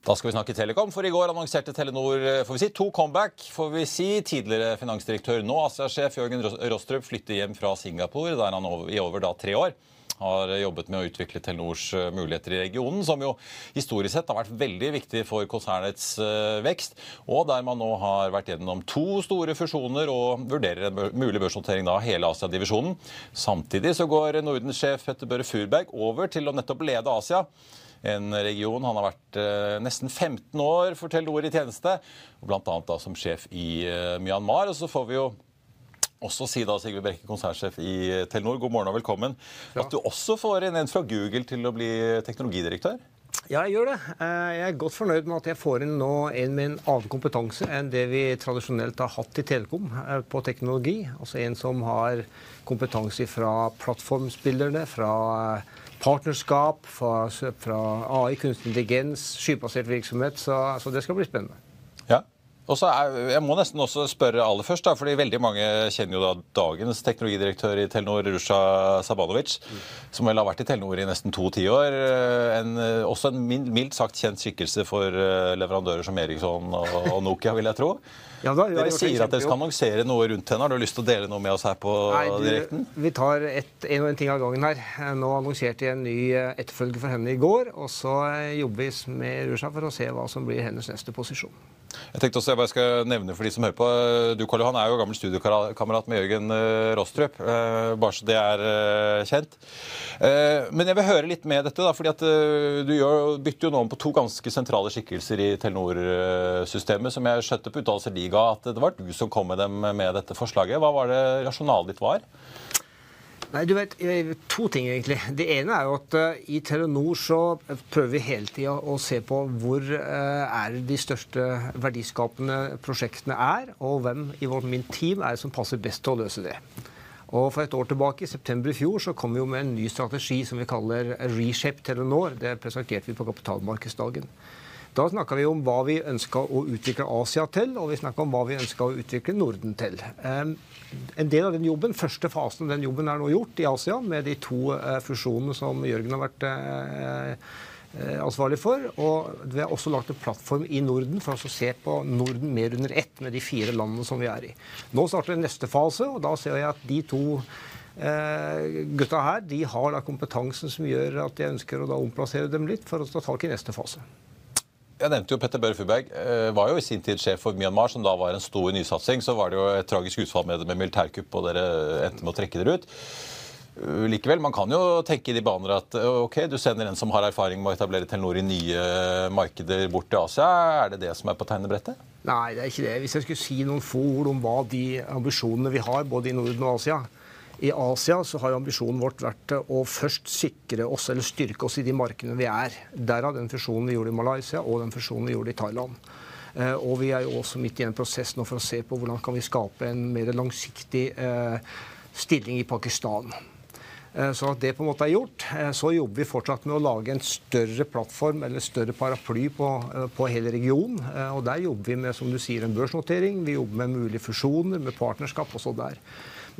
Da skal vi snakke Telekom, for i går annonserte Telenor får vi si, to comeback. får vi si. Tidligere finansdirektør, nå Asia-sjef Jørgen Rostrup flytter hjem fra Singapore, der han i over da tre år har jobbet med å utvikle Telenors muligheter i regionen, som jo historisk sett har vært veldig viktig for konsernets vekst, og der man nå har vært gjennom to store fusjoner og vurderer en mulig børsnotering av hele Asia-divisjonen. Samtidig så går Nordens-sjef Petter Børre Furberg over til å nettopp lede Asia en region. Han har vært eh, nesten 15 år for Telenor i tjeneste, bl.a. som sjef i eh, Myanmar. Og så får vi jo også si da, Sigve Brekke, konsernsjef i Telenor, god morgen og velkommen. Ja. At du også får inn en fra Google til å bli teknologidirektør? Ja, jeg gjør det. Jeg er godt fornøyd med at jeg får inn nå en med en annen kompetanse enn det vi tradisjonelt har hatt i Telekom på teknologi. Altså en som har kompetanse fra plattformspillerne, fra partnerskap, fra, fra AI, kunstig intelligens, skybasert virksomhet. Så, så, det skal bli spennende. Og så er, Jeg må nesten også spørre aller først, da, fordi veldig mange kjenner jo da dagens teknologidirektør i Telenor, Rusha Sabanovic, som vel har vært i Telenor i nesten to tiår. En, også en mildt sagt kjent skikkelse for eh, leverandører som Eriksson og, og Nokia, vil jeg tro. Ja, da, dere sier at dere skal annonsere noe rundt henne. Har du lyst til å dele noe med oss her på Nei, du, direkten? Vi tar et, en og en ting av gangen her. Nå annonserte jeg en ny eh, etterfølger for henne i går. Og så eh, jobber vi med Rusha for å se hva som blir hennes neste posisjon. Jeg tenkte også jeg bare skal nevne for de som hører på, Du Karl Johan, er jo gammel studiokamerat med Jørgen eh, Rostrup. Bare så det er kjent. Men jeg vil høre litt med dette, fordi at du bytter jo nå om på to ganske sentrale skikkelser i Telenor-systemet, som jeg skjønte på uttalelser Liga at det var du som kom med dem med dette forslaget. Hva var det rasjonalet ditt var? Nei, du vet, To ting, egentlig. Det ene er jo at uh, i Telenor så prøver vi hele tida å se på hvor uh, er de største verdiskapende prosjektene er, og hvem i vårt min team er det som passer best til å løse det. Og For et år tilbake, i september i fjor, så kom vi jo med en ny strategi som vi kaller Reshape Telenor. Det presenterte vi på kapitalmarkedsdagen. Da snakka vi om hva vi ønska å utvikle Asia til, og vi snakka om hva vi ønska å utvikle Norden til. En del av den jobben, Første fasen av den jobben er nå gjort i Asia, med de to eh, fusjonene som Jørgen har vært eh, eh, ansvarlig for. Og vi har også lagt en plattform i Norden for å se på Norden mer under ett med de fire landene som vi er i. Nå starter neste fase, og da ser jeg at de to Uh, gutta her de har da kompetansen som gjør at jeg ønsker å da omplassere dem litt for å ta tak i neste fase. Jeg nevnte jo Petter Børre Furberg. Eh, var jo i sin tid sjef for Myanmar, som da var en stor nysatsing. Så var det jo et tragisk utfall med, med militærkupp, og dere endte med å trekke dere ut. Likevel, man kan jo tenke i de baner at ok, du sender en som har erfaring med å etablere Telenor i nye markeder bort til Asia. Er det det som er på tegnebrettet? Nei, det er ikke det. Hvis jeg skulle si noen få ord om hva de ambisjonene vi har, både i Norden og Asia I Asia så har ambisjonen vårt vært å først sikre oss, eller styrke oss i de markedene vi er. Derav den fusjonen vi gjorde i Malaysia, og den fusjonen vi gjorde i Thailand. Eh, og vi er jo også midt i en prosess nå for å se på hvordan kan vi skape en mer langsiktig eh, stilling i Pakistan. Eh, så at det på en måte er gjort. Så jobber vi fortsatt med å lage en større plattform eller større paraply på, på hele regionen. Og der jobber vi med som du sier, en børsnotering. Vi jobber med mulige fusjoner, med partnerskap også der.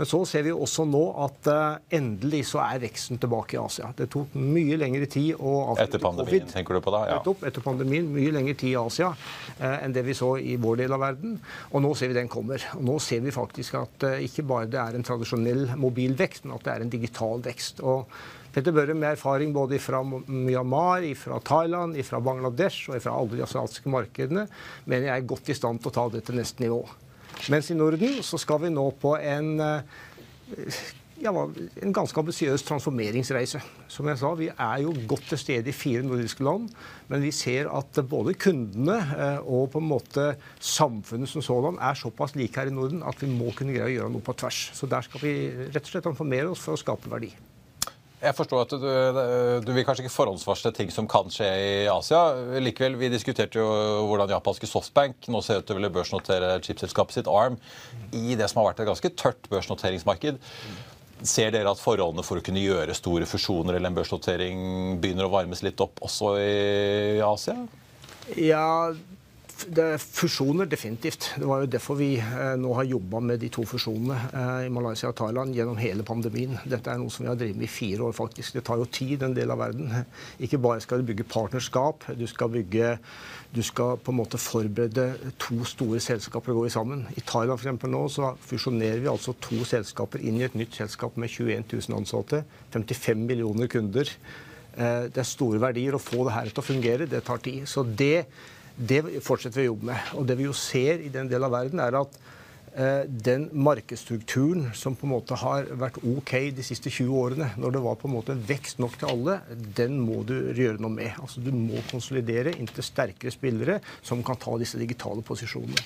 Men så ser vi også nå at uh, endelig så er veksten tilbake i Asia. Det tok mye lengre tid å Etter pandemien, COVID. tenker du på da? Ja. Etter, etter pandemien, mye lengre tid i Asia uh, enn det vi så i vår del av verden. Og nå ser vi den kommer. Og nå ser vi faktisk at uh, ikke bare det er en tradisjonell mobil vekst, men at det er en digital vekst. Og Petter Børre med erfaring både fra Myanmar, fra Thailand, fra Bangladesh og fra alle de asiatiske markedene, mener jeg er godt i stand til å ta det til neste nivå. Mens i Norden så skal vi nå på en, eh, ja, en ganske ambisiøs transformeringsreise. Som jeg sa, Vi er jo godt til stede i fire nordiske land, men vi ser at både kundene eh, og på en måte samfunnet som sådan er såpass like her i Norden at vi må kunne greie å gjøre noe på tvers. Så der skal vi rett og slett transformere oss for å skape verdi. Jeg forstår at du, du, vil kanskje ikke forhåndsvarsle ting som kan skje i Asia. Likevel, Vi diskuterte jo hvordan japanske Softbank nå ser ut til å ville børsnotere chipselskapet sitt ARM i det som har vært et ganske tørt børsnoteringsmarked. Ser dere at forholdene for å kunne gjøre store fusjoner eller en børsnotering begynner å varmes litt opp også i Asia? Ja, det er fusjoner, definitivt. Det var jo derfor vi eh, nå har jobba med de to fusjonene eh, i Malaysia og Thailand gjennom hele pandemien. Dette er noe som vi har drevet med i fire år, faktisk. Det tar jo tid, en del av verden. Ikke bare skal du bygge partnerskap, du skal bygge Du skal på en måte forberede to store selskaper å gå sammen. I Thailand for eksempel, nå så fusjonerer vi altså to selskaper inn i et nytt selskap med 21 000 ansatte, 55 millioner kunder. Eh, det er store verdier. Å få det her til å fungere, det tar tid. Så det det fortsetter vi å jobbe med. Og det vi jo ser i den delen av verden, er at eh, den markedsstrukturen som på en måte har vært OK de siste 20 årene, når det var på en måte vekst nok til alle, den må du gjøre noe med. Altså Du må konsolidere inntil sterkere spillere som kan ta disse digitale posisjonene.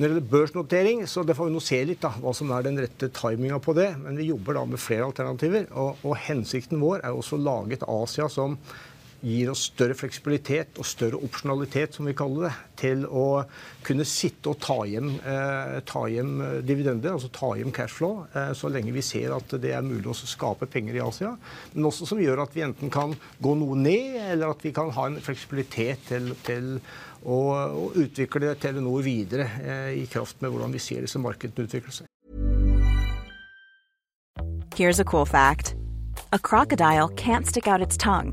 Når det gjelder børsnotering, så det får vi nå se litt da, hva som er den rette timinga på det. Men vi jobber da med flere alternativer. Og, og hensikten vår er også å lage et Asia som gir oss større fleksibilitet og større opsjonalitet, som vi kaller det, til å kunne sitte og ta hjem, eh, ta hjem eh, dividender, altså ta hjem cashflow, eh, så lenge vi ser at det er mulig å skape penger i Asia. Men også som gjør at vi enten kan gå noe ned, eller at vi kan ha en fleksibilitet til, til å, å, utvikle Telenor videre eh, i kraft med hvordan vi ser disse markedene utvikle seg. Here's a cool fact. A crocodile can't stick out its tongue.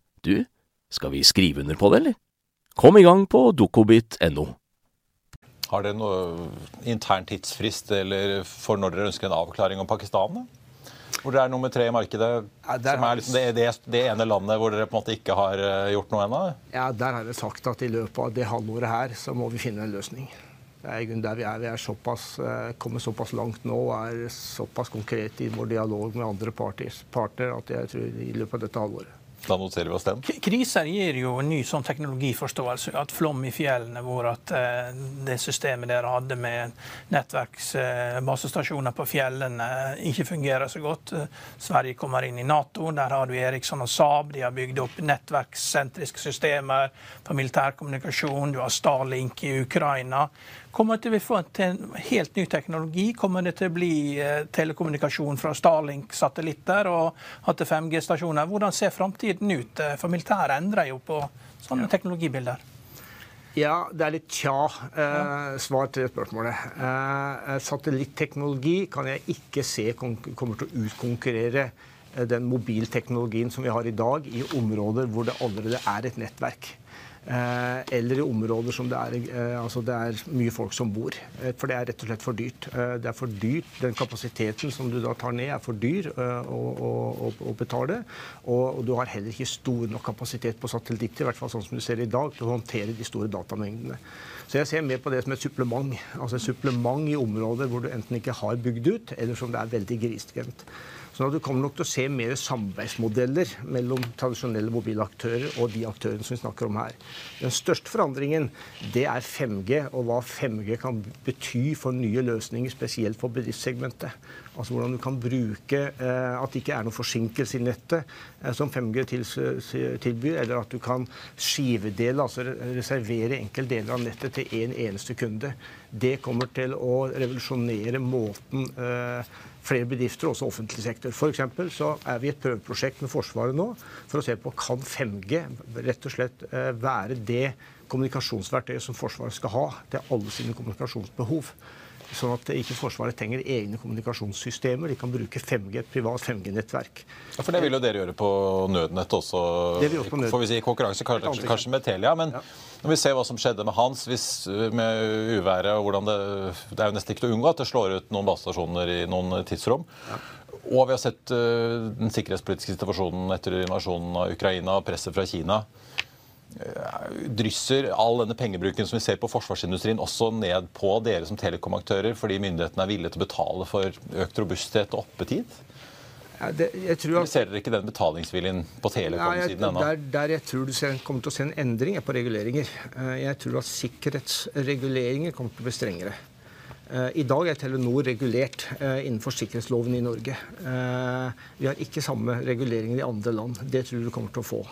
du, skal vi skrive under på det, eller? Kom i gang på dokobit.no. Har dere noe intern tidsfrist eller for når dere ønsker en avklaring om Pakistan? da? Hvor dere er nummer tre i markedet? Ja, som er liksom det, det, det, ene landet hvor dere på en måte ikke har eh, gjort noe ennå? Ja, der har jeg sagt at i løpet av det halvåret her så må vi finne en løsning. Det er der vi er. Vi er såpass, eh, kommet såpass langt nå og er såpass konkrete i vår dialog med andre parter, at jeg tror i løpet av dette halvåret. Da noterer vi oss den. Kriser gir jo en ny sånn teknologiforståelse. At flom i fjellene, hvor at eh, det systemet dere hadde med nettverksbasestasjoner eh, på fjellene, ikke fungerer så godt. Sverige kommer inn i Nato. Der har du Eriksson og Saab. De har bygd opp nettverkssentriske systemer for militærkommunikasjon. Du har Starlink i Ukraina. Kommer det til å få en helt ny teknologi? Kommer det til å bli eh, telekommunikasjon fra Starlink-satellitter og til 5G-stasjoner? Hvordan ser framtiden ut? Eh, for militæret endrer jo på sånne teknologibilder. Ja, det er litt tja eh, svar til spørsmålet. Eh, satellitteknologi kan jeg ikke se kommer til å utkonkurrere eh, den mobilteknologien som vi har i dag, i områder hvor det allerede er et nettverk. Eh, eller i områder som det er, eh, altså det er, mye folk som bor. Eh, for det er rett og slett for dyrt. Det er for dyrt. Den kapasiteten som du da tar ned, er for dyr å, å, å betale. Og, du har heller ikke stor nok kapasitet på satellitter, i hvert fall sånn som du ser i dag, til å håndtere de store datamengdene. Så jeg ser mer på det som et supplement. Altså et supplement i områder hvor du enten ikke har bygd ut, eller som det er veldig grisgrendt. Så du kommer nok til å se mer samarbeidsmodeller mellom tradisjonelle mobilaktører og de aktørene som vi snakker om her. Den største forandringen det er 5G, og hva 5G kan bety for nye løsninger, spesielt for bedriftssegmentet. Altså hvordan du kan bruke eh, at det ikke er noen forsinkelse i nettet eh, som 5G tilbyr, eller at du kan skivedele, altså reservere enkelte deler av nettet til én en eneste kunde. Det kommer til å revolusjonere måten eh, flere bedrifter, også offentlig sektor. For så er vi i et prøveprosjekt med Forsvaret nå for å se på kan 5G rett og slett eh, være det kommunikasjonsverktøyet som Forsvaret skal ha til alle sine kommunikasjonsbehov. Sånn at ikke Forsvaret trenger egne kommunikasjonssystemer. De kan bruke 5G, et privat 5G-nettverk. Ja, For det vil jo dere gjøre på nødnett også, det vi på nødnett. får vi si, konkurranse kanskje, kanskje med Telia. men ja. Når vi ser hva som skjedde med Hans hvis, med uværet og hvordan det Det er jo nesten ikke til å unngå at det slår ut noen basestasjoner i noen tidsrom. Ja. Og vi har sett uh, den sikkerhetspolitiske situasjonen etter invasjonen av Ukraina og presset fra Kina. Uh, drysser all denne pengebruken som vi ser på forsvarsindustrien, også ned på dere som telekomaktører, fordi myndighetene er villige til å betale for økt robusthet og oppetid? Det, at, ser dere ikke den betalingsviljen på telekom-siden ennå? Der, der, jeg tror du ser, kommer til å se en endring, er på reguleringer. Eh, jeg tror at sikkerhetsreguleringer kommer til å bli strengere. Eh, I dag er Telenor regulert eh, innenfor sikkerhetsloven i Norge. Vi har ikke samme reguleringer i andre land. Det tror du kommer til å få.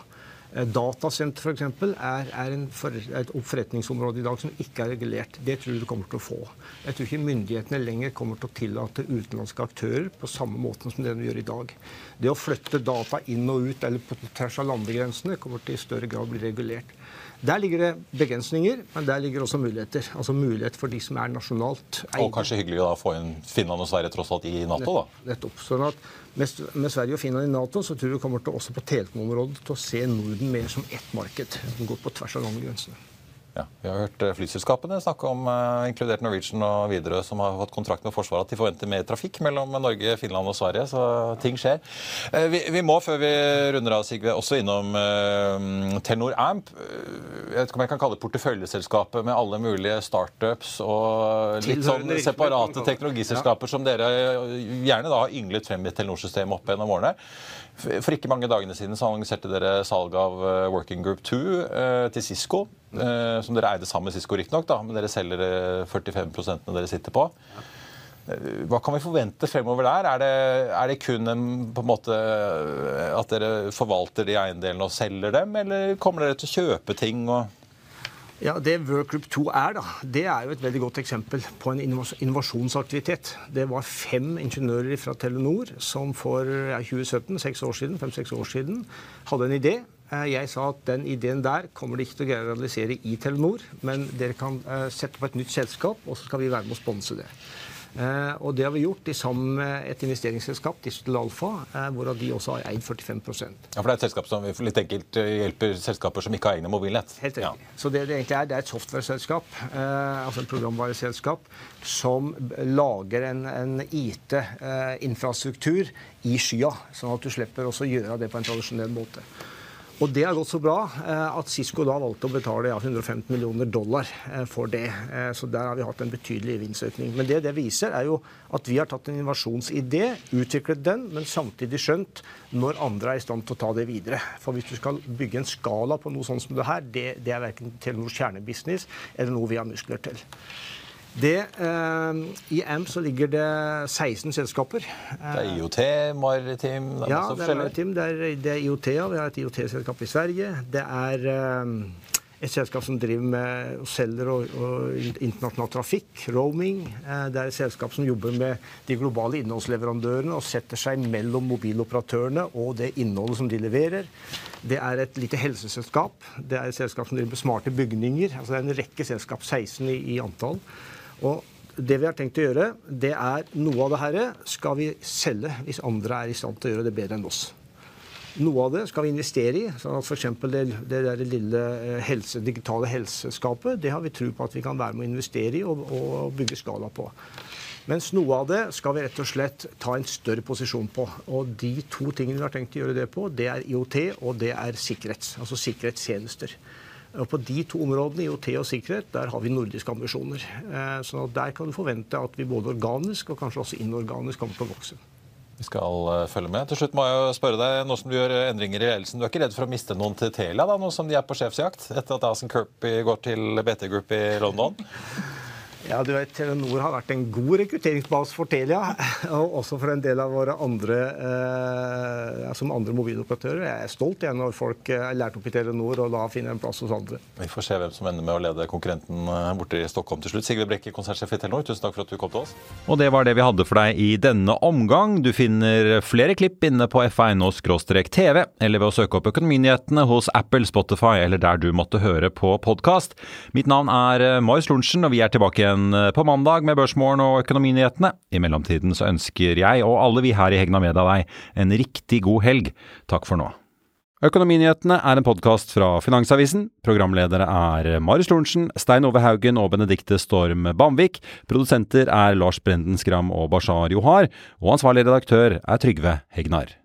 Eh, datasenter f.eks. Er, er for, et forretningsområde i dag som ikke er regulert. Det tror jeg du kommer til å få. Jeg tror ikke myndighetene lenger kommer til å tillate utenlandske aktører på samme måte som det de gjør i dag. Det å flytte data inn og ut eller på tvers av landegrensene kommer til i større grad å bli regulert. Der ligger det begrensninger, men der ligger også muligheter. Altså mulighet for de som er nasjonalt eide. Og kanskje hyggelig å få inn Finland og Sverige tross alt i Nato, da? Nettopp. Sånn at med, med Sverige og Finland i Nato så tror jeg vi kommer til også på telekomområdet til å se Norden mer som ett marked som går på tvers av landegrensene. Ja, vi har hørt eh, flyselskapene snakke om, uh, inkludert Norwegian og Widerøe, som har fått kontrakt med Forsvaret, at de forventer mer trafikk mellom Norge, Finland og Sverige. Så ting skjer. Uh, vi, vi, må, før vi runder av, Sigve, også innom uh, Telenor Amp. Jeg vet ikke om jeg kan kalle det porteføljeselskapet med alle mulige startups og litt sånn separate teknologiselskaper som dere gjerne da har ynglet frem i Telenor-systemet opp gjennom årene. For ikke mange dagene siden så annonserte dere salg av Working Group 2 til Cisco. Eh, som dere eide sammen med Cisco, riktignok, men dere selger 45 eh, dere sitter på. Eh, hva kan vi forvente fremover der? Er det, er det kun en, på en måte, at dere forvalter de eiendelene og selger dem, eller kommer dere til å kjøpe ting? og ja, Det Workgroup 2 er, da, det er jo et veldig godt eksempel på en innovasjonsaktivitet. Det var fem ingeniører fra Telenor som for ja, 2017, seks år siden, fem-seks år siden hadde en idé Eh, jeg sa at den ideen der kommer de ikke til å realisere i Telenor, men dere kan eh, sette på et nytt selskap, og så skal vi være med å sponse det. Eh, og det har vi gjort i sammen med et investeringsselskap, Digital Alpha, eh, hvorav de også har eid 45% Ja, For det er et selskap som litt enkelt eh, hjelper selskaper som ikke har egne mobilnett? Helt riktig. Ja. Så det det egentlig er, det er et software-selskap, altså et programvareselskap, som lager en, en IT-infrastruktur i skya, sånn at du slipper å gjøre det på en tradisjonell måte. Og det har gått så bra eh, at Cisco da valgte å betale ja, 115 millioner dollar eh, for det. Eh, så der har vi hatt en betydelig gevinstøkning. Men det det viser, er jo at vi har tatt en innovasjonsidé, utviklet den, men samtidig skjønt når andre er i stand til å ta det videre. For hvis du skal bygge en skala på noe sånt som det her, det, det er verken Telenors kjernebusiness eller noe vi har muskler til. Det, eh, I AMP så ligger det 16 selskaper. Det er IOT, Maritim det er Ja, det er Maritim. Det er, det er IOT. Ja. Vi har et IOT-selskap i Sverige. Det er eh, et selskap som driver med og selger og, og internasjonal trafikk, roaming. Eh, det er et selskap som jobber med de globale innholdsleverandørene og setter seg mellom mobiloperatørene og det innholdet som de leverer. Det er et lite helseselskap. Det er et selskap som driver med smarte bygninger. Altså det er en rekke selskap, 16 i, i antall. Og det vi har tenkt å gjøre, det er noe av det her skal vi selge hvis andre er i stand til å gjøre det bedre enn oss. Noe av det skal vi investere i. sånn at F.eks. det, det der lille eh, helse, digitale helseskapet det har vi tro på at vi kan være med å investere i og, og bygge skala på. Mens noe av det skal vi rett og slett ta en større posisjon på. Og de to tingene vi har tenkt å gjøre det på, det er IOT og det er sikkerhets, altså sikkerhetstjenester. Og På de to områdene, IOT og sikkerhet, der har vi nordiske ambisjoner. Eh, så der kan du forvente at vi både organisk og kanskje også inorganisk kommer til å vokse. Vi skal eh, følge med. Til slutt må jeg jo spørre deg, nå som du gjør endringer i ledelsen, du er ikke redd for å miste noen til Telia da, nå som de er på sjefsjakt, etter at Asen Kirby går til BT Group i London? Ja, du vet, Telenor har vært en god rekrutteringsbase for Telia, og også for en del av våre andre eh, som andre mobiloperatører. Jeg er stolt igjen når folk er lært opp i Telenor og da finner en plass hos andre. Vi får se hvem som ender med å lede konkurrenten eh, borte i Stockholm til slutt. Sigve Brekke, konsernsjef i Telenor, tusen takk for at du kom til oss. Og det var det vi hadde for deg i denne omgang. Du finner flere klipp inne på f1.no-tv, eller ved å søke opp Økonominyhetene hos Apple, Spotify eller der du måtte høre på podkast. Mitt navn er eh, Marius Lorentzen, og vi er tilbake igjen eh, på mandag med Børsmorgen og Økonominyhetene. I mellomtiden så ønsker jeg og alle vi her i Hegna Media deg en riktig god helg. Takk for nå. Økonominyhetene er en podkast fra Finansavisen. Programledere er Marius Lorentzen, Stein Ove Haugen og Benedikte Storm Bamvik. Produsenter er Lars Brenden Skram og Bashar Johar. Og ansvarlig redaktør er Trygve Hegnar.